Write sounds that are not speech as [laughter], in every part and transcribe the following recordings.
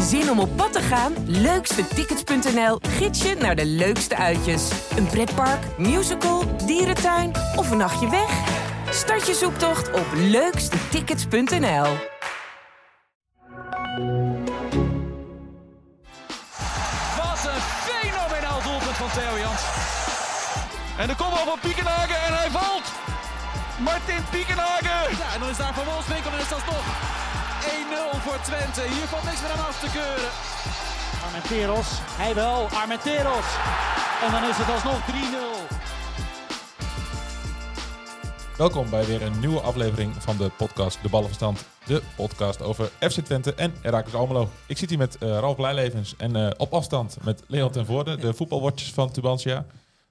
Zin om op pad te gaan? Leukstetickets.nl gids je naar de leukste uitjes. Een pretpark, musical, dierentuin of een nachtje weg? Start je zoektocht op leukstetickets.nl. Wat een fenomenaal doelpunt van Theo Jans. En de kopbal van Piekenhagen en hij valt. Martin Piekenhagen. Ja, en dan is daar Van Wolfswinkel en is dat nog 1-0 voor Twente. Hier valt niks meer aan af te keuren. Armenteros, hij wel, Armenteros. En dan is het alsnog 3-0. Welkom bij weer een nieuwe aflevering van de podcast De Ballenverstand. De podcast over FC Twente en Heracles Almelo. Ik zit hier met eh, Ralf Blijlevens en eh, op afstand met Leon ten Voorde, de voetbalwatchers van Tubantia.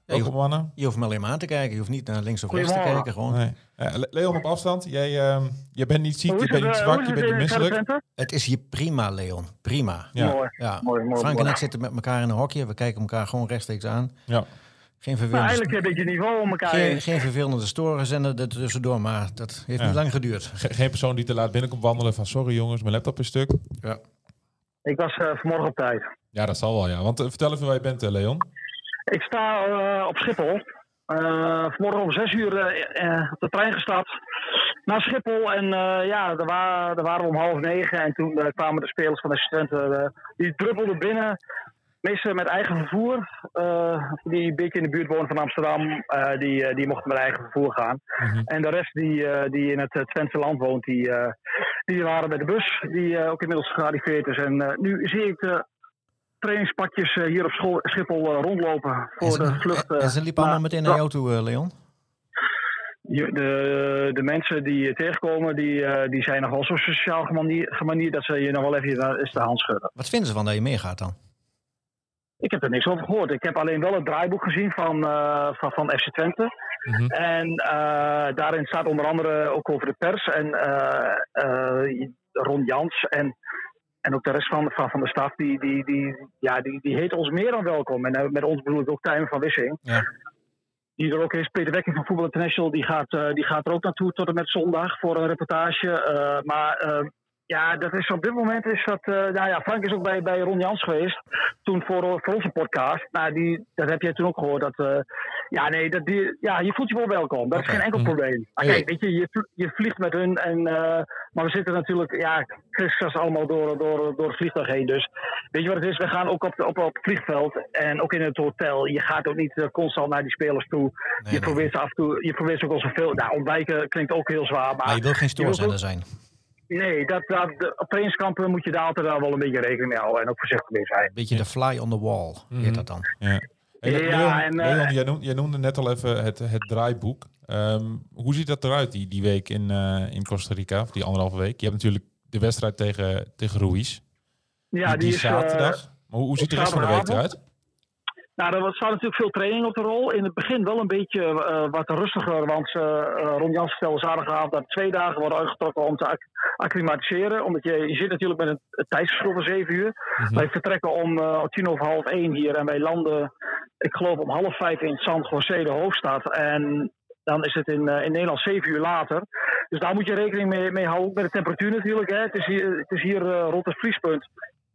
Mannen. Je hoeft me alleen maar aan te kijken. Je hoeft niet naar links of rechts te kijken. Gewoon. Nee. Le- Leon op afstand, jij, ehm, je bent niet ziek, je bent niet eh, zwak, je bent niet misselijk. Het is hier prima, Leon. Prima. Ja. Mooi. Ja. Mooi, mooi. Frank en ik zitten met elkaar in een hokje. We kijken elkaar gewoon rechtstreeks aan. Ja. Geen Nou, vervelende, eigenlijk een beetje niveau om elkaar geen, heen. geen vervelende storenzender er tussendoor. Maar dat heeft Ja. niet lang geduurd. Ge- geen persoon die te laat binnenkomt wandelen van sorry jongens, mijn laptop is stuk. Ja. Ik was eh, vanmorgen op tijd. Ja, dat zal wel ja. Want eh, vertel even waar je bent Leon. Ik sta eh, op Schiphol. Eh, vanmorgen om zes uur eh, op de trein gestapt naar Schiphol. En ja, daar, wa- daar waren we om half negen. En toen kwamen de spelers van de studenten. die druppelden binnen. Meestal met eigen vervoer. Die een beetje in de buurt wonen van Amsterdam. die, die mochten met eigen vervoer gaan. Mhm. En de rest die, die in het Twentse land woont, die, die waren bij de bus. Die ook inmiddels gearriveerd is. En nu zie ik de trainingspakjes eh, hier op school, Schiphol eh, rondlopen En voor ze, de vlucht. eh, en ze liepen allemaal meteen naar jou toe, eh, Leon. De, de mensen die je tegenkomen, die, eh, die zijn nog wel zo sociaal gemanierd, gemanierd dat ze je nog wel even eens de hand schudden. Wat vinden ze van dat je meegaat dan? Ik heb er niks over gehoord. Ik heb alleen wel het draaiboek gezien van, eh, van, van FC Twente. Mhm. En eh, daarin staat onder andere ook over de pers en eh, eh, Ron Jans en, en ook de rest van, van, van de staf. Die, die, die, ja, die, die heet ons meer dan welkom. En eh, met ons bedoel ik ook Tijmen van Wissing. Ja. Die er ook is. Peter Wekking van Voetbal International die gaat, eh, die gaat er ook naartoe tot en met zondag voor een reportage. Eh, maar ja, dat is op dit moment is dat. eh, nou ja, Frank is ook bij, bij Ron Jans geweest. Toen voor, voor onze podcast. Nou, die, dat heb jij toen ook gehoord. Dat, eh, ja, nee, dat die, ja, je voelt je wel welkom. Dat is geen enkel Mhm. probleem. Maar kijk, weet je, je, je vliegt met hun. En, eh, maar we zitten natuurlijk, ja, kriskras allemaal door, door, door het vliegtuig heen. Dus weet je wat het is? We gaan ook op, op, op het vliegveld en ook in het hotel. Je gaat ook niet eh, constant naar die spelers toe. Nee, je probeert ze af en toe, je probeert ze ook wel zoveel. Nou, ontwijken klinkt ook heel zwaar. Maar Maar je wil geen stoorzender zijn. Nee, dat, dat, op trainingskampen moet je daar altijd wel een beetje rekening mee houden. En ook voorzichtig mee zijn. Beetje de fly on the wall, Mhm. heet dat dan. Ja. Hey, Le- Ja, Leon, en, eh, Leon, jij, noemde, jij noemde net al even het, het draaiboek. Ehm, hoe ziet dat eruit die, die week in, eh, in Costa Rica, of die anderhalve week? Je hebt natuurlijk de wedstrijd tegen, tegen Ruiz. Ja, die, die, die is. eh, zaterdag. maar hoe, hoe ziet de rest van de week eruit? Nou, er staat natuurlijk veel training op de rol. In het begin wel een beetje eh, wat rustiger, want eh, Ron Jans stelde zaterdagavond dat twee dagen worden uitgetrokken om te acc- acclimatiseren. Omdat je, je zit natuurlijk met een, een tijdsverschil van zeven uur. Mhm. Wij vertrekken om tien over half één hier en wij landen, ik geloof om half vijf in San José, de hoofdstad. En dan is het in, in Nederland zeven uur later. Dus daar moet je rekening mee, mee houden. Met de temperatuur natuurlijk. Hè. Het is hier, het is hier rond het vriespunt.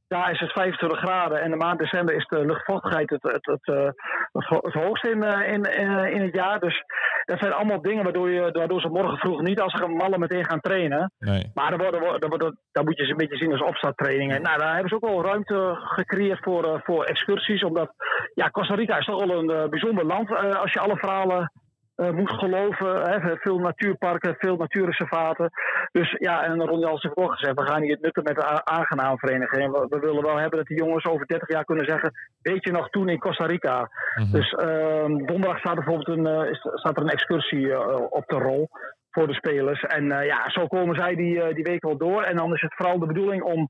Daar is het 25 graden en de maand december is de luchtvochtigheid het, het, het, eh, het, ho- het hoogst in, eh, in, eh, in het jaar. Dus dat zijn allemaal dingen waardoor, je, waardoor ze morgen vroeg niet als ze mallen meteen gaan trainen. Nee. Maar dan, worden, dan, moet je ze een beetje zien als opstarttrainingen. Nou, daar hebben ze ook wel ruimte gecreëerd voor, voor excursies. Omdat ja, Costa Rica is toch wel een bijzonder land als je alle verhalen eh, moet geloven. Hè. Veel natuurparken, veel natuurreservaten. Dus ja, en Ron Jans heeft ook gezegd, we gaan hier het nutten met de aangenaam verenigen. En we, we willen wel hebben dat die jongens over 30 jaar kunnen zeggen, weet je nog toen in Costa Rica. Mhm. Dus ehm, donderdag staat er bijvoorbeeld een, eh, staat er een excursie eh, op de rol voor de spelers. En ja, zo komen zij die, die week wel door. En dan is het vooral de bedoeling om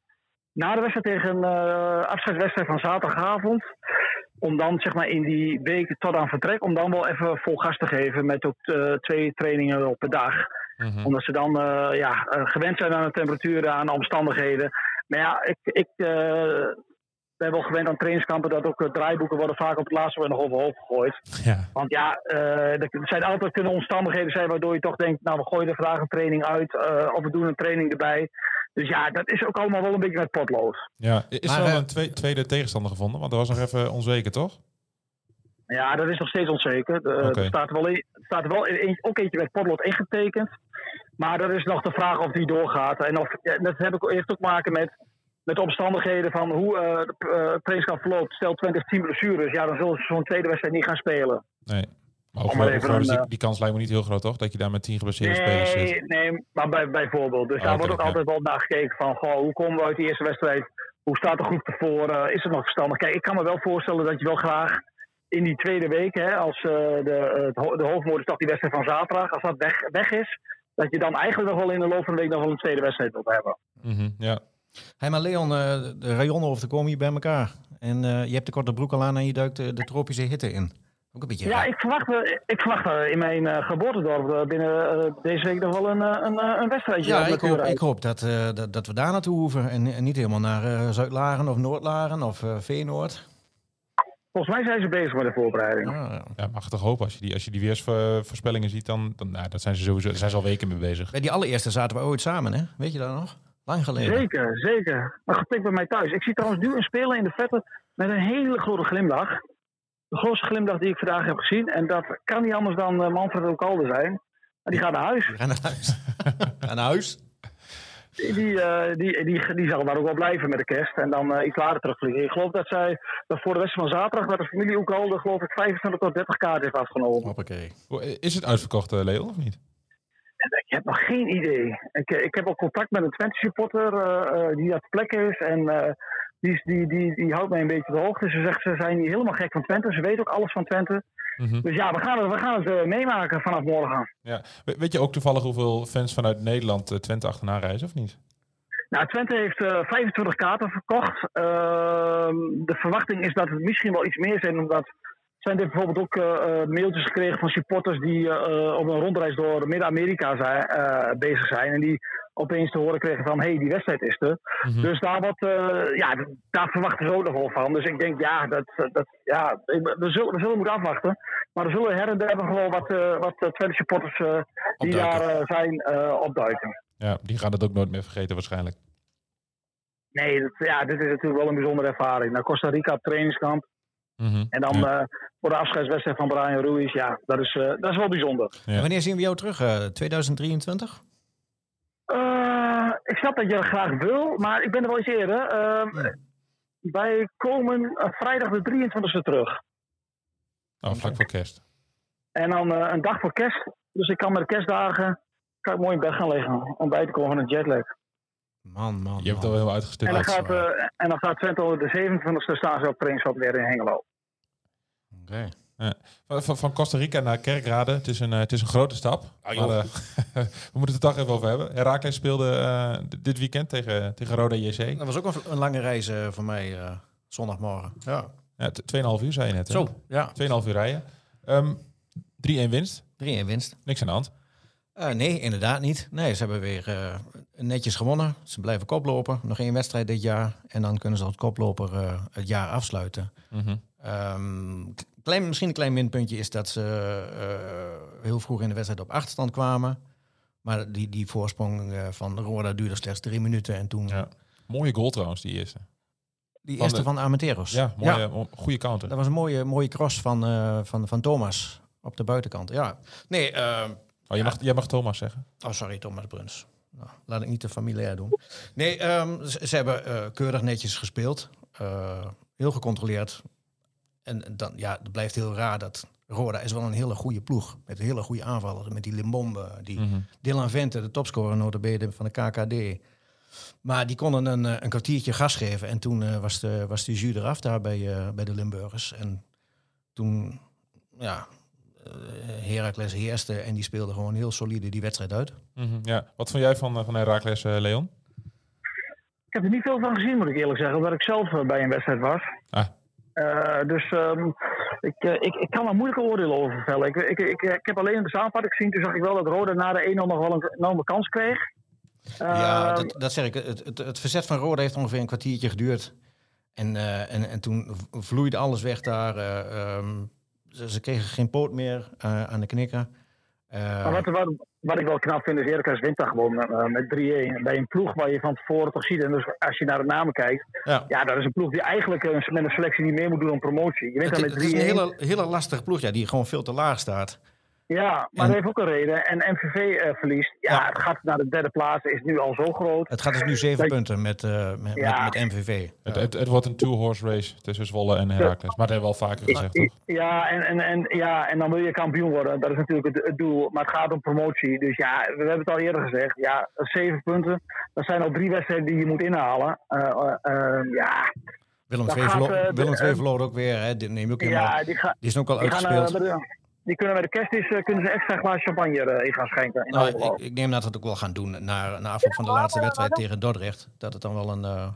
na de wedstrijd tegen eh afscheidswedstrijd van zaterdagavond. Om dan zeg maar in die week tot aan vertrek, om dan wel even vol gas te geven met ook eh, twee trainingen per dag. Mhm. Omdat ze dan eh, ja, eh, gewend zijn aan de temperaturen, aan de omstandigheden. Maar ja, ik, ik ben wel gewend aan trainingskampen dat ook draaiboeken worden vaak op het laatste moment nog overhoop gegooid. Ja. Want ja, er zijn altijd kunnen omstandigheden zijn waardoor je toch denkt, nou we gooien er vandaag een training uit of we doen een training erbij. Dus ja, dat is ook allemaal wel een beetje met potlood. Ja, is Maar, er wel eh, een twe- tweede tegenstander gevonden? Want dat was nog even onzeker, toch? Ja, dat is nog steeds onzeker. Er staat wel, er staat wel een, ook eentje met potlood ingetekend. Maar dat is nog de vraag of die doorgaat. En of, ja, dat heb ik, heeft ook te maken met, met de omstandigheden van hoe eh de het trainingskamp verloopt. Stel 20 10 blessures, ja, dan zullen ze zo'n tweede wedstrijd niet gaan spelen. Nee. Maar ook een, die, eh, die kans lijkt me niet heel groot, toch? Dat je daar met tien geblesseerde spelers Nee, zit. nee, maar bij, bijvoorbeeld. Dus Ah, daar wordt ook ja. altijd wel naar gekeken van, goh, hoe komen we uit die eerste wedstrijd? Hoe staat de groep ervoor? Eh, is het nog verstandig? Kijk, ik kan me wel voorstellen dat je wel graag in die tweede week, hè, als eh, de, het ho- de toch die wedstrijd van zaterdag, als dat weg, weg is, dat je dan eigenlijk nog wel in de loop van de week nog wel een tweede wedstrijd wilt hebben. Mhm, ja. Hey, maar Leon, eh, de rayonnen of komen hier bij elkaar. En eh, je hebt de korte broek al aan en je duikt de, de tropische hitte in. Ook een beetje Ja, raar. ik verwacht, eh, ik verwacht eh, in mijn eh, geboortedorp binnen eh, deze week nog wel een, eh, een, een wedstrijdje. Ja, ik hoop, ik hoop dat, eh, dat, dat we daar naartoe hoeven. En, en niet helemaal naar eh Zuid-Laren of Noord-Laren of eh Veenoord. Volgens mij zijn ze bezig met de voorbereiding. Ja, ja. ja, mag toch hopen. Als je die, als je die weersvoorspellingen ziet, dan, dan nou, dat zijn ze sowieso, daar zijn ze al weken mee bezig. Bij die allereerste zaten we ooit samen, hè? Weet je dat nog? Lang geleden. Zeker, zeker. Maar gepikt bij mij thuis. Ik zie trouwens nu een speler in de vette met een hele grote glimlach. De grootste glimlach die ik vandaag heb gezien. En dat kan niet anders dan eh, Manfred Okalde zijn. Maar die gaat naar huis. We gaan naar huis. [laughs] Naar huis? Die, die, eh, die, die, die zal daar ook wel blijven met de kerst. En dan eh, iets later terugvliegen. Ik geloof dat zij dat voor de wedstrijd van zaterdag... dat de familie Okalde geloof ik 25 tot 30 kaarten heeft afgenomen. Hoppakee. Is het uitverkocht, eh, Leon, of niet? Ik heb nog geen idee. Ik, eh, ik heb ook contact met een Twente supporter eh, die dat plek is. En die, die, die, die houdt mij een beetje op de hoogte. Ze zegt ze zijn niet helemaal gek van Twente. Ze weten ook alles van Twente. Mhm. Dus ja, we gaan het, we gaan het meemaken vanaf morgen. Ja. We- Weet je ook toevallig hoeveel fans vanuit Nederland Twente achterna reizen, of niet? Nou, Twente heeft eh, 25 kaarten verkocht. Ehm, de verwachting is dat het misschien wel iets meer zijn, omdat Twente heeft bijvoorbeeld ook eh, eh, mailtjes gekregen van supporters die eh, op een rondreis door Midden-Amerika zijn, bezig zijn. En die opeens te horen kregen van, hé, hey, die wedstrijd is er. Mhm. Dus daar, wat, ja, daar verwachten ze ook nog wel van. Dus ik denk, ja, dat, dat, ja we, zullen, we zullen moeten afwachten. Maar er zullen her en der wel wat, eh wat Twente supporters die daar zijn opduiken. Ja, die gaan het ook nooit meer vergeten waarschijnlijk. Nee, dat, ja, dit is natuurlijk wel een bijzondere ervaring. Naar Costa Rica op trainingskamp. Mhm. En dan Ja. eh, voor de afscheidswedstrijd van Brian Ruiz. Ja, dat is, eh, dat is wel bijzonder. Ja. Wanneer zien we jou terug? Eh, 2023? Eh, ik snap dat je dat graag wil, maar ik ben er wel eens eerder. Eh, Wij komen vrijdag de 23e terug. Oh, vlak voor kerst. En dan een dag voor kerst. Dus ik kan met de kerstdagen kan ik mooi in bed gaan liggen. Om bij te komen van een jetlag. Man, man, Je hebt het al heel En uitgestippeld. dan, gaat, eh, en dan gaat Twente op de 27e staan ze op weer in Hengelo. Oké. Van, van- van Costa Rica naar Kerkrade. Het is een, eh, het is een grote stap. Ah, maar, eh, [laughs] we moeten het er toch even over hebben. Herakles speelde eh, dit weekend tegen, tegen Roda JC. Dat was ook een, een lange reis eh, voor mij eh, zondagmorgen. Ja. Ja, t- 2,5 uur zei je net. hè? Zo, ja. 2,5 uur rijden. Ehm 3-1 winst. 3-1 winst. Niks aan de hand. Eh, nee, inderdaad niet. Nee, ze hebben weer eh, netjes gewonnen. Ze blijven koploper. Nog één wedstrijd dit jaar. En dan kunnen ze als koploper eh, het jaar afsluiten. Mhm. Ehm, klein, misschien een klein minpuntje is dat ze heel vroeg in de wedstrijd op achterstand kwamen. Maar die, die voorsprong van Roda duurde slechts drie minuten. En toen Ja. Mooie goal trouwens, die eerste. die Van eerste de- van Armenteros. Ja, mooie, mo- goede counter. Dat was een mooie, mooie cross van, van, van Thomas op de buitenkant. Ja. Nee, ehm, Oh, je mag, jij mag Thomas zeggen. Oh, sorry, Thomas Bruns. Nou, laat ik niet te familiair doen. Nee, ehm, ze, ze hebben eh, keurig netjes gespeeld. Eh, heel gecontroleerd. En dan, ja, het blijft heel raar dat Roda is wel een hele goede ploeg. Met hele goede aanvallers. Met die Limbombe, die Mhm. Dylan Vente, de topscorer notabene van de KKD. Maar die konden een, eh, een kwartiertje gas geven. En toen was, de, was de jus eraf daar bij, bij de Limburgers. En toen, ja, Heracles heerste en die speelde gewoon heel solide die wedstrijd uit. Mhm, Ja. Wat vond jij van, eh, van Herakles, eh, Leon? Ik heb er niet veel van gezien, moet ik eerlijk zeggen, omdat ik zelf eh, bij een wedstrijd was. Ah. Eh, dus ehm, ik, eh, ik, ik kan er moeilijke oordelen over vellen. Ik, ik, ik, ik heb alleen de samenvatting gezien. Toen zag ik wel dat Roda na de 1-0 nog wel een enorme kans kreeg. Ja, Ehm, dat, dat zeg ik. Het, het, het verzet van Roda heeft ongeveer een kwartiertje geduurd. En, eh, en, en toen vloeide alles weg daar. eh, ehm, ze, ze kregen geen poot meer eh, aan de knikker. Eh, wat, wat, wat ik wel knap vind is Heracles wint daar gewoon eh, met 3-1. Bij een ploeg waar je van tevoren toch ziet. En dus als je naar de namen kijkt. ja. Ja, dat is een ploeg die eigenlijk met een selectie niet meer moet doen om promotie. Je wint Het, dan het is een met 3-1. hele, hele lastige ploeg ja, die gewoon veel te laag staat. Ja, maar En- dat heeft ook een reden. En MVV eh, verliest. Ja, Ja. het gaat naar de derde plaats. Is nu al zo groot. Het gaat dus nu zeven punten met, eh, met, Ja. met, met MVV. Het, Ja. het, het wordt een two-horse race tussen Zwolle en Heracles. Maar dat hebben we al vaker gezegd, toch? Ja en, en, en, ja, en dan wil je kampioen worden. Dat is natuurlijk het, het doel. Maar het gaat om promotie. Dus ja, we hebben het al eerder gezegd. Ja, zeven punten. Dat zijn al drie wedstrijden die je moet inhalen. Eh, eh, eh, ja, Willem II gaat, Willem II verloor ook weer. Hè. Die, neem ook helemaal, ja die, ga, die is ook al die, gaan, uitgespeeld. Die kunnen bij de kerstmis eh, kunnen ze extra glaas champagne eh, in gaan schenken. In Nou, ik, ik neem dat het ook wel gaan doen na, na afloop van de laatste wedstrijd tegen Dordrecht. Dat het dan wel een. eh,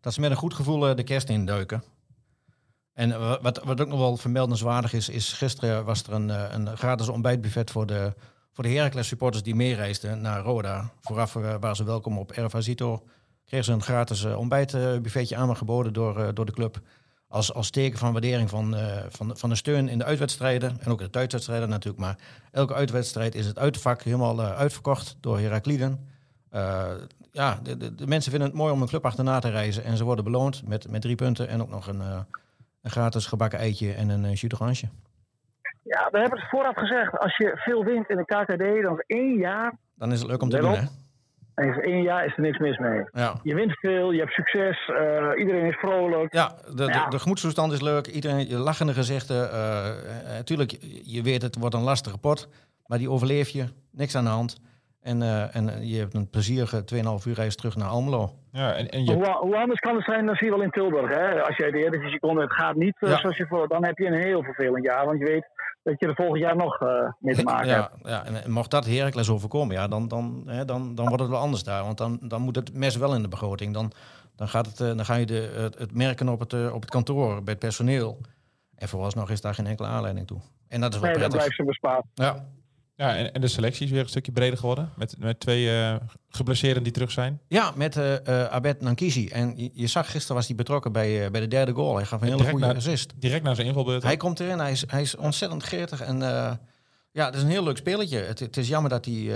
dat ze met een goed gevoel de kerst induiken. En wat, wat ook nog wel vermeldenswaardig is, is gisteren was er een, een gratis ontbijtbuffet voor de, voor de Heracles supporters die meereisden naar Roda. Vooraf waren ze welkom op Erva Zito. Kregen ze een gratis ontbijtbuffetje aangeboden door, door de club. Als, als teken van waardering van, eh, van, de- van de steun in de uitwedstrijden. En ook de thuiswedstrijden natuurlijk. Maar elke uitwedstrijd is het uitvak helemaal eh, uitverkocht door Herakliden. Eh, ja, de, de, de mensen vinden het mooi om een club achterna te reizen. En ze worden beloond met, met drie punten. En ook nog een, een gratis gebakken eitje en een uh, jus d'orange. Ja, we hebben het vooraf gezegd. Als je veel wint in de KKD, dan is één jaar. Dan is het leuk om te doen, hè? En is één jaar is er niks mis mee. Ja. Je wint veel, je hebt succes, eh, iedereen is vrolijk. Ja, de, de, Ja. de gemoedstoestand is leuk. Iedereen, je lachende gezichten. Natuurlijk, je weet het wordt een lastige pot. Maar die overleef je. Niks aan de hand. En, eh, en je hebt een plezierige 2,5 uur reis terug naar Almelo. Ja, en, en je, Hoe, hoe anders kan het zijn dan zie je wel in Tilburg. Hè? Als jij de Eredivisie komt en het gaat niet eh, Ja. zoals je voor, dan heb je een heel vervelend jaar. Want je weet dat je er volgend jaar nog eh, mee te maken hebt. Ja, ja, en, mocht dat Heracles overkomen, ja, dan, dan, hè, dan, dan wordt het wel anders daar. Want dan, dan moet het mes wel in de begroting. Dan, dan, gaat het, eh, dan ga je de, het, het merken op het, eh, op het kantoor, bij het personeel. En vooralsnog is daar geen enkele aanleiding toe. En dat is wel Nee, prettig. blijft ze bespaard. Ja. Ja, en, en de selectie is weer een stukje breder geworden. Met, met twee eh geblesseerden die terug zijn. ja, met eh, Abed Nankisi. En je, je zag gisteren was hij betrokken bij, bij de derde goal. Hij gaf een hele Direct goede naar- assist. Direct na zijn invalbeurt. Hij komt erin, hij is, hij is ontzettend gretig. En ja, het is een heel leuk spelletje. Het, het is jammer dat hij,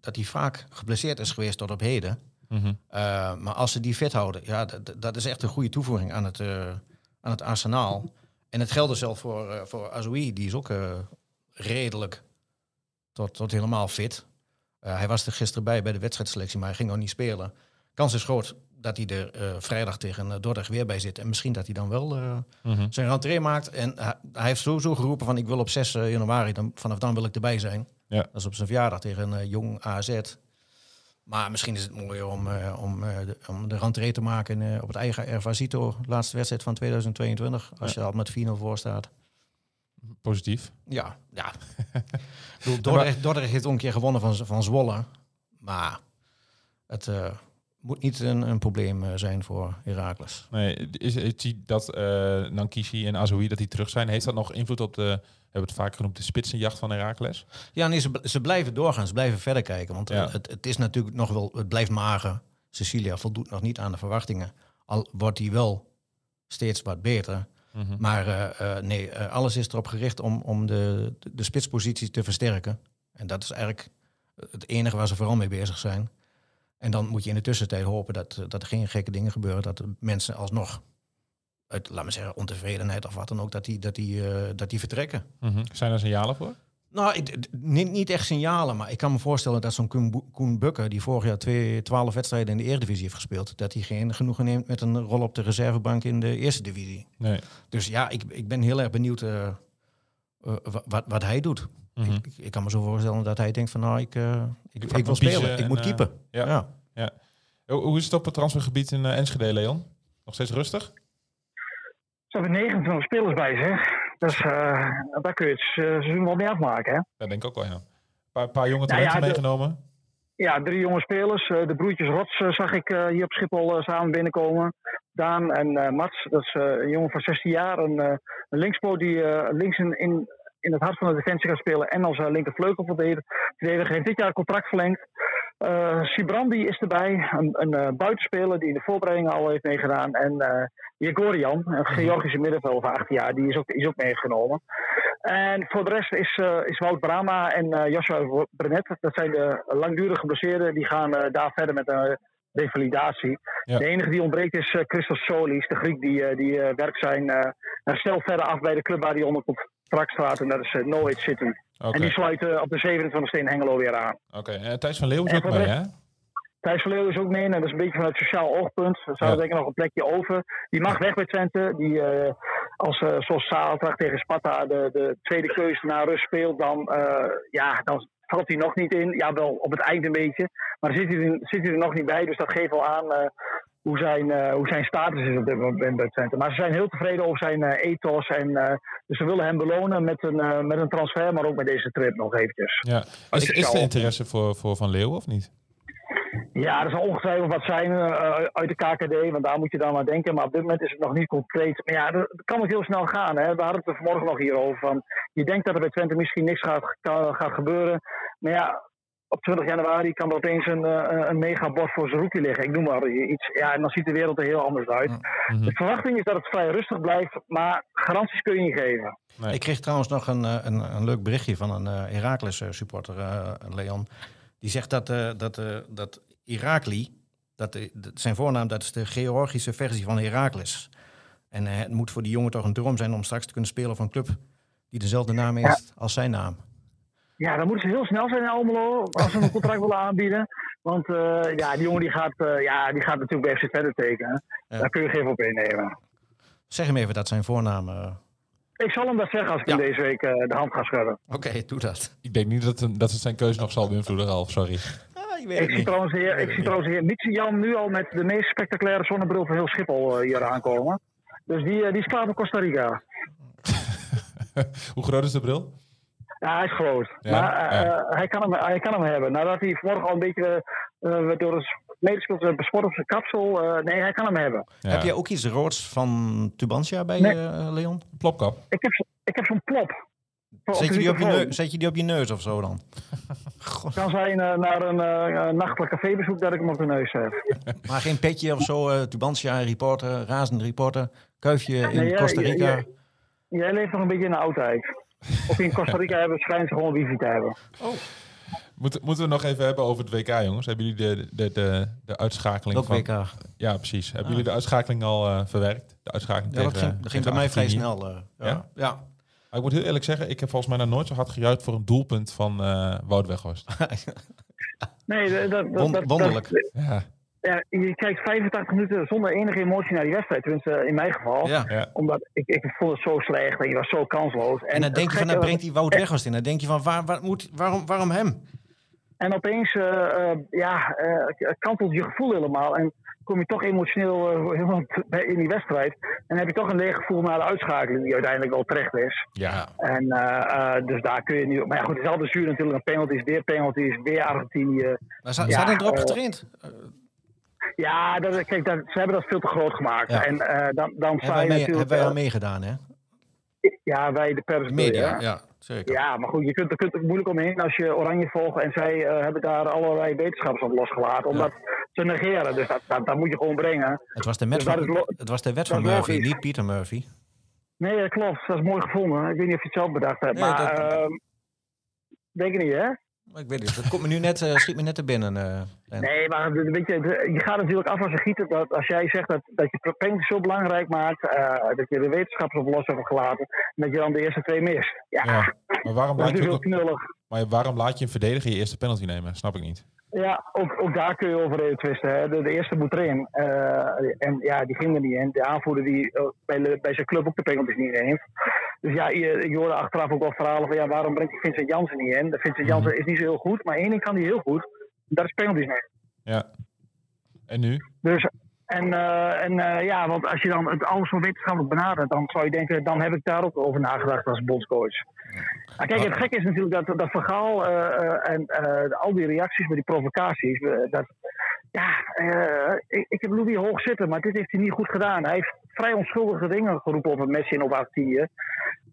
dat hij vaak geblesseerd is geweest tot op heden. Mhm. Uh, maar als ze die fit houden, ja, dat, is echt een goede toevoeging aan het, uh, aan het arsenaal. En het geldt dus zelf voor, uh, voor Azoui, die is ook uh, redelijk tot, tot helemaal fit. Uh, hij was er gisteren bij bij de wedstrijdselectie, maar hij ging nog niet spelen. Kans is groot dat hij er uh, vrijdag tegen Dordrecht weer bij zit. En misschien dat hij dan wel mm-hmm. zijn rentree maakt. En hij, hij heeft sowieso geroepen van ik wil op 6 januari, dan, vanaf dan wil ik erbij zijn. Ja. Dat is op zijn verjaardag tegen jong AZ. Maar misschien is het mooier om, uh, om, uh, de, om de rentree te maken uh, op het eigen Ervasito, laatste wedstrijd van 2022, als ja. je al met 4-0 voor staat. Positief. Ja, ja. [laughs] bedoel, Dordrecht, Dordrecht heeft een keer gewonnen van, van Zwolle, maar het uh, moet niet een, een probleem zijn voor Heracles. Nee, is, is dat Nankishi en Azoui dat die terug zijn, heeft dat nog invloed op de we hebben het vaak genoemd, de spitsenjacht van Heracles. Ja, nee, ze, ze blijven doorgaan, ze blijven verder kijken. Want ja. het, het is natuurlijk nog wel, het blijft mager. Cecilia voldoet nog niet aan de verwachtingen. Al wordt hij wel steeds wat beter. Mm-hmm. Maar uh, uh, nee, uh, alles is erop gericht om, om de, de, de spitspositie te versterken. En dat is eigenlijk het enige waar ze vooral mee bezig zijn. En dan moet je in de tussentijd hopen dat, dat er geen gekke dingen gebeuren. Dat mensen alsnog uit, laat me zeggen, ontevredenheid of wat dan ook, dat die, dat die, uh, dat die vertrekken. Mm-hmm. Zijn er signalen voor? Nou, ik, niet, niet echt signalen, maar ik kan me voorstellen dat zo'n Koen, Koen Bukker, die vorig jaar twee, twaalf wedstrijden in de Eredivisie heeft gespeeld, dat hij geen genoegen neemt met een rol op de reservebank in de Eerste Divisie. Nee. Dus ja, ik, ik ben heel erg benieuwd uh, uh, wat, wat hij doet. Mm-hmm. Ik, ik, kan me zo voorstellen dat hij denkt van nou, ik, uh, ik, ik, ik wil spelen, ik moet en, keepen. Ja. ja. ja. Hoe is het op het transfergebied in uh, Enschede, Leon? Nog steeds rustig? Ze hebben 29 spelers bij zich. Dus uh, daar kun je het seizoen wel mee afmaken. Hè? Dat denk ik ook wel, ja. Een paar, paar jonge talenten nou ja, meegenomen. Ja, drie jonge spelers. Uh, de broertjes Rots zag ik hier op Schiphol samen binnenkomen. Daan en Mats, dat is een jongen van 16 jaar. Een, een die links in, in, in het hart van de defensie gaat spelen. En als linkervleugel verdediger. Heeft dit jaar contract verlengd. Eh Sibrandi is erbij, een, een eh, buitenspeler die in de voorbereiding al heeft meegedaan. En eh Jegorian, een Georgische middenvelder van 18 jaar, die is ook, is ook meegenomen. En voor de rest is, is Wout Brama en Joshua Brenet, dat zijn de langdurig geblesseerden, die gaan daar verder met een revalidatie. Ja. De enige die ontbreekt is Christos Solis, de Griek die, die werkt zijn herstel verder af bij de club waar hij onder staat. En dat is uh, Norwich City. En die sluit eh, op de 27e in Hengelo weer aan. oké. En Thijs van Leeuwen is ook mee, hè? Thijs Verleeuw is ook mee. En dat is een beetje vanuit sociaal oogpunt. Er staat Ja. denk ik nog een plekje over. Die mag weg bij Twente. Die, eh, als uh, zoals zaterdag tegen Sparta de, de tweede keuze naar rust speelt, dan, eh, ja, dan valt hij nog niet in. Ja, wel op het eind een beetje. Maar dan zit hij, er- zit hij er nog niet bij. Dus dat geeft wel aan eh, hoe, zijn, eh, hoe zijn status is op dit moment bij Twente. Maar ze zijn heel tevreden over zijn eh, ethos. En, eh, dus ze willen hem belonen met een, met een transfer, maar ook met deze trip nog eventjes. Ja. Is, is er interesse voor, voor Van Leeuwen of niet? Ja, er zal ongetwijfeld wat zijn uit de KKD, want daar moet je dan aan denken. Maar op dit moment is het nog niet concreet. Maar ja, dat kan ook heel snel gaan. Hè. We hadden het er vanmorgen nog hierover. Van, je denkt dat er bij Twente misschien niks gaat, gaat gebeuren. Maar ja, op 20 januari kan er opeens een, eh, een megabord voor zijn rookie liggen. Ik noem maar iets. Ja, en dan ziet de wereld er heel anders uit. Mhm. De verwachting is dat het vrij rustig blijft, maar garanties kun je niet geven. Nee. Ik kreeg trouwens nog een, eh, een, een leuk berichtje van een eh Heracles eh, supporter, eh, Leon. Die zegt dat, eh dat, eh dat Herakli, dat, dat zijn voornaam, dat is de Georgische versie van Heracles. En eh, het moet voor die jongen toch een droom zijn om straks te kunnen spelen voor een club die dezelfde naam heeft als zijn naam. Ja, dan moeten ze heel snel zijn in Almelo als ze een [laughs] contract willen aanbieden. Want eh, ja, die jongen die gaat, eh, ja, die gaat natuurlijk bij FC Twente tekenen. Ja. Daar kun je geen op innemen. Zeg hem even dat zijn voornaam. eh, Ik zal hem dat zeggen als ik Ja. hem deze week de hand ga schudden. Oké, doe dat. Ik denk niet dat, hem- dat het zijn keuze nog zal beïnvloeden, Ralf. Sorry. Ah, ik weet Ik zie trouwens de heer, ik zie trouwens heer Mitsi Jan nu al met de meest spectaculaire zonnebril van heel Schiphol hier aankomen. Dus die, die is klaar voor Costa Rica. [laughs] Hoe groot is de bril? Ja, hij is groot. Ja, maar eh, ja. eh, hij, kan hem, hij kan hem hebben. Nadat hij vanmorgen al een beetje eh, door de medespelers bespot op zijn kapsel. eh, nee, hij kan hem hebben. Ja. Heb jij ook iets roods van Tubantia bij Nee. eh, Leon? Plopkap. Ik heb, ik heb zo'n plop. Op Zet je, die op je neus, zet je die op je neus of zo dan? [laughs] Het kan zijn eh, naar een eh, nachtelijk cafébezoek dat ik hem op de neus heb. [laughs] Maar geen petje of zo, eh Tubantia reporter, razend reporter, kuifje in Costa Rica. Jij leeft nog een beetje in de oudheid. Of in Costa Rica hebben schijnt ze gewoon wifi te hebben. Moeten, moeten we nog even hebben over het WK, jongens? Hebben jullie de, de, de, de uitschakeling Welk van... WK? Ja, precies. Hebben jullie de uitschakeling al eh, verwerkt? De uitschakeling Ja, dat tegen, ging, dat ging tegen bij mij vrij snel. eh, Ja? ja. ja. Maar ik moet heel eerlijk zeggen, ik heb volgens mij nog nooit zo hard gejuicht voor een doelpunt van eh Wout Weghorst. [laughs] Nee, dat, dat, dat, Won- dat- wonderlijk. ja, ja, je kijkt 85 minuten zonder enige emotie naar die wedstrijd. Tenminste, in mijn geval. ja. ja. Omdat ik, ik vond het zo slecht en je was zo kansloos. En dan het denk je van, dan brengt hij Wout Weghorst in. Dan denk je van, waar, waar moet, waarom, waarom hem? En opeens eh, eh, ja, eh, kantelt je gevoel helemaal. En kom je toch emotioneel helemaal bij- in die wedstrijd. En heb je toch een leeg gevoel naar de uitschakeling, die uiteindelijk wel terecht is. ja. En dus daar kun je niet. Maar ja, goed, het is altijd zuur natuurlijk. Een penalty is weer penalties, weer Argentinië. Maar ze, Ja, hadden erop getraind. Ja, dat, kijk, dat, ze hebben dat veel te groot gemaakt. Ja. En eh, dan, dan sta wij, je mee, natuurlijk. hebben wij al eh, meegedaan, hè? ja, wij de pers. De media, ja. ja, zeker. Ja, maar goed, je kunt, er kunt er moeilijk omheen als je Oranje volgt. En zij eh, hebben daar allerlei wetenschappers op losgelaten. Om Ja. dat te negeren. Dus dat, dat, dat moet je gewoon brengen. Het was de, wet Dus van, het was de wet van Murphy, niet Pieter Murphy. Nee, dat klopt. Dat is mooi gevonden. Ik weet niet of je het zelf bedacht hebt. Nee, maar dat- ehm, denk je niet, hè? Maar ik weet het, dat komt me nu net, eh, schiet me net te binnen. eh. Nee, maar de- weet je, de- je gaat natuurlijk af als een gieter. Dat als jij zegt dat, dat je penalty zo belangrijk maakt. eh, dat je de wetenschappers op los hebt gelaten. En dat je dan de eerste twee mist. Ja, ja. Maar waarom dat laat, is je ook, maar waarom laat je een verdediger je eerste penalty nemen? Snap ik niet. Ja, ook, ook daar kun je over twisten. Hè. De, de eerste moet erin. Eh, en ja, die ging er niet in. De aanvoerder die eh, bij, de- bij zijn club ook de penalties niet neemt. Dus ja, je, je hoorde achteraf ook wel verhalen van ja, waarom brengt Vincent Jansen niet in? Vincent Jansen is niet zo heel goed, maar één ding kan hij heel goed. Dat is penalties nemen. Ja. En nu? Dus, en eh, en eh, ja, want als je dan het alles zo wetenschappelijk benadert, dan zou je denken, dan heb ik daar ook over nagedacht als bondscoach. Maar kijk, het gekke is natuurlijk dat, dat verhaal eh, en al die reacties met die provocaties, dat, ja, eh, ik, ik heb Louis hoog zitten, maar dit heeft hij niet goed gedaan. Hij heeft vrij onschuldige dingen geroepen op het Messi en op Argentinië.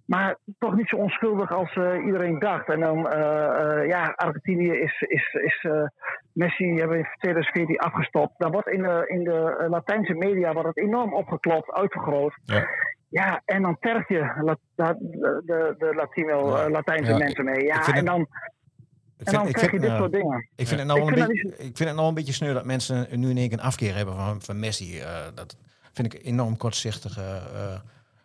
Maar toch niet zo onschuldig als eh, iedereen dacht. En dan, eh, ja, Argentinië is, is, is Messi hebben in 2014 afgestopt. Dan wordt in de, in de Latijnse media wordt het enorm opgeklopt, uitvergroot. Ja. Ja, en dan terg je de, de, de Latino, Ja. Latijnse Ja. mensen mee. Ja, en dan, en dan ik krijg je dit ja, soort dingen. Ik vind, het nou Ik vind een beetje, ik vind het nou een beetje sneu dat mensen nu in één keer een afkeer hebben van, van Messi. Eh, dat vind ik enorm kortzichtig. eh, eh.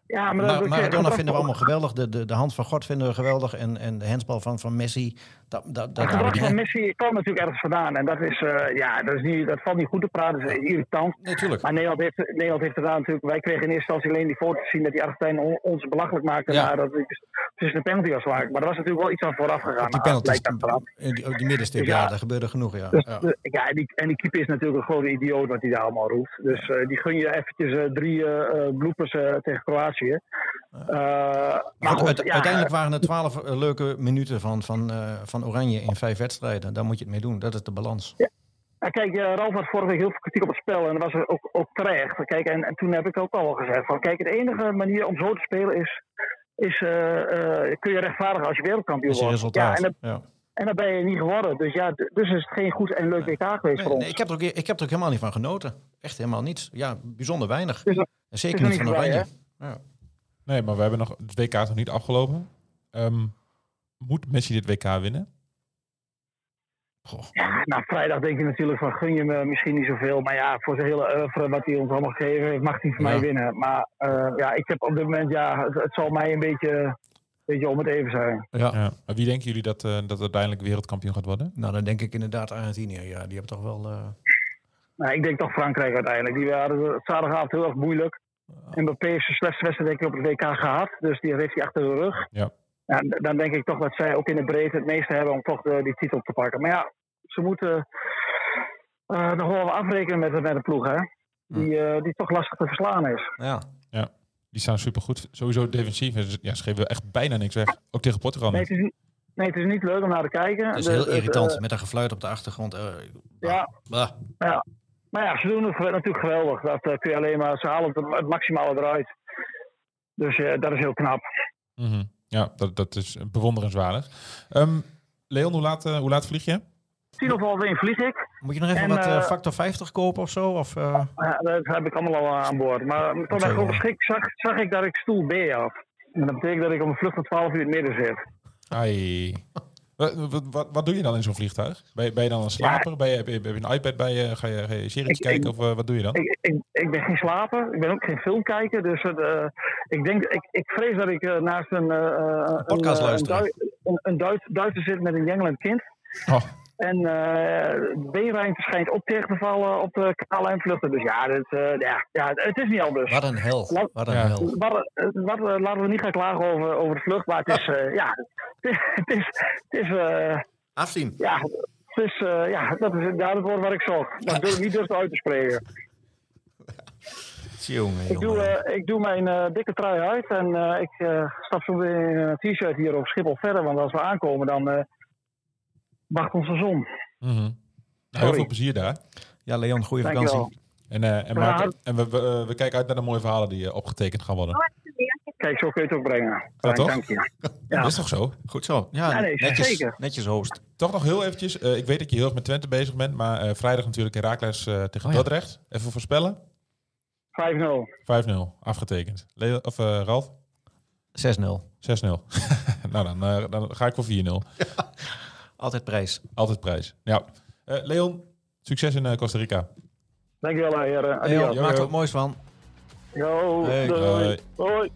Ja, maar dat, Maradona vinden we allemaal geweldig. De, de, de hand van God vinden we geweldig. En, en de handsbal van, van Messi. Dat, dat, dat Het gedrag van Messi kwam natuurlijk ergens vandaan. En dat, is, eh, ja, dat, is niet, dat valt niet goed te praten. Dat is irritant. Natuurlijk. Maar Nederland heeft, Nederland heeft gedaan natuurlijk. Wij kregen in eerste instantie alleen die foto's zien dat die Argentijn on- ons belachelijk maakte. Ja. Maar dat het tussen de penalty was gemaakt. Maar er was natuurlijk wel iets aan vooraf gegaan. Die in die, op die middenstip, Ja. ja, daar gebeurde genoeg. Ja. Dus, Ja. de- ja, en die, en die keeper is natuurlijk een grote idioot wat hij daar allemaal roept. Dus eh, die gun je eventjes eh, drie eh eh, bloepers eh, tegen Kroatië. Eh, maar goed, ja, uiteindelijk waren het twaalf eh, leuke minuten van, van, eh, van Oranje in vijf wedstrijden. Daar moet je het mee doen. Dat is de balans. Ja, kijk, eh, Ralf had vorige week heel veel kritiek op het spel en dat was ook, ook terecht. Kijk, en, en toen heb ik ook al gezegd van, kijk, de enige manier om zo te spelen is, is eh, eh, kun je rechtvaardigen als je wereldkampioen Dat is je wordt. Ja, resultaat. en, dat, Ja. en dat ben je niet geworden. Dus ja, dus is het geen goed en leuk WK geweest Nee, voor ons. nee, ik, heb er ook, ik heb er ook helemaal niet van genoten. Echt helemaal niets. Ja, bijzonder weinig. En zeker niet van Oranje. Ja. Nee, maar we hebben nog, het WK is nog niet afgelopen. Ehm, moet Messi dit WK winnen? Ja, nou, vrijdag denk je natuurlijk van, gun je me misschien niet zoveel. Maar ja, voor zijn hele oeuvre wat hij ons allemaal gegeven heeft, mag hij van Ja. mij winnen. Maar eh, ja, ik heb op dit moment, ja, het, het zal mij een beetje, beetje om het even zijn. Ja. Ja. Maar wie denken jullie dat, eh, dat uiteindelijk wereldkampioen gaat worden? Nou, dan denk ik inderdaad Argentinië. Ja, die hebben toch wel... eh, Nou, ik denk toch Frankrijk uiteindelijk. Die hadden het zaterdagavond heel erg moeilijk. Mbappé heeft zijn slechtste wedstrijd denk ik op het WK gehad. Dus die heeft hij achter de rug. Ja. Ja, dan denk ik toch dat zij ook in de breedte het meeste hebben om toch de, die titel te pakken. Maar ja, ze moeten eh nog wel wat afrekenen met, de- met de ploeg, hè. Die, eh, die toch lastig te verslaan is. ja. Die staan supergoed. Sowieso defensief. Ja, ze geven echt bijna niks weg. Ook tegen Portugal. Nee, het is, niet- nee, het is niet leuk om naar te kijken. Het is heel het, irritant eh, met een gefluit op de achtergrond. ja, bah. Ja. Maar ja, ze doen het natuurlijk geweldig. Dat kun je alleen maar, ze halen het, het maximale eruit. Dus eh, dat is heel knap. Mhm. Ja, dat, dat is bewonderenswaardig. Ehm, Leon, hoe laat, eh, hoe laat vlieg je? Tien of half één vlieg ik. Moet je nog even En, wat eh, factor 50 kopen of zo? Of, eh, Ja, dat heb ik allemaal al aan boord. Maar grote hoor. schrik zag, zag ik dat ik stoel B had. En dat betekent dat ik op een vlucht van 12 uur in het midden zit. Ai. Wat, wat, wat, wat doe je dan in zo'n vliegtuig? Ben je, ben je dan een slaper? Ben je, heb, je, heb je een iPad bij je? Ga je, ga je series Ik- kijken ik- of eh, wat doe je dan? Ik, ik, ik ben geen slaper, ik ben ook geen film kijken. Dus het, eh, ik, denk, ik, ik vrees dat ik eh, naast een, eh, een, podcast eh, een, luisteren. Een, een Duits, Duitser zit met een jengelend kind. Oh, En eh de beenruimte schijnt ook tegen te vallen op de KLM-vluchten. Dus ja, dit, eh, ja, ja, het is niet anders. wat een hel. Wat- Wat een Ja. hel. Wat, eh, wat, eh, laten we niet gaan klagen over, over de vlucht, maar het is, eh, ja, het is, het is, het is, eh, Afzien. ja, het is, eh, ja, dat is daar het woord wat ik zocht. Dat durf ik niet durf uit te spreken. Jongen, Ik doe, eh, ik doe mijn eh, dikke trui uit en eh, ik eh, stap zo weer in een t-shirt hier op Schiphol verder, want als we aankomen dan eh wacht onze zon. mhm. Nou, heel veel plezier daar. Ja, Leon, goede vakantie. En, eh, en, Maarten, en we, we, eh, we kijken uit naar de mooie verhalen die eh, opgetekend gaan worden. Kijk, zo kun je het ook brengen. Ja, toch? Dank je. [laughs] Ja. Dat is toch zo? Goed zo. Ja, Ja, nee, netjes, zeker. netjes host. Toch nog heel eventjes. eh, ik weet dat je heel erg met Twente bezig bent. Maar eh, vrijdag natuurlijk Herakles eh tegen Oh ja. Dordrecht. Even voorspellen. 5-0. 5-0. Afgetekend. Leo, of eh, Ralf? 6-0. 6-0. [laughs] nou, dan, eh, dan ga ik voor 4-0. [laughs] Altijd prijs. Altijd prijs. Ja. Eh, Leon, succes in eh, Costa Rica. Dankjewel, heren. Leon, Adios. Maak er wat moois van. Yo, Hey. doei. Hoi. Hoi.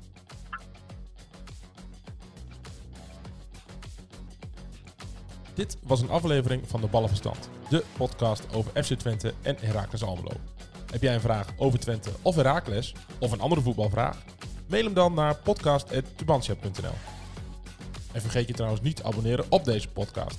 Dit was een aflevering van de Ballenverstand. De podcast over FC Twente en Heracles Almelo. Heb jij een vraag over Twente of Heracles? Of een andere voetbalvraag? Mail hem dan naar podcast.tubantia.nl En vergeet je trouwens niet te abonneren op deze podcast.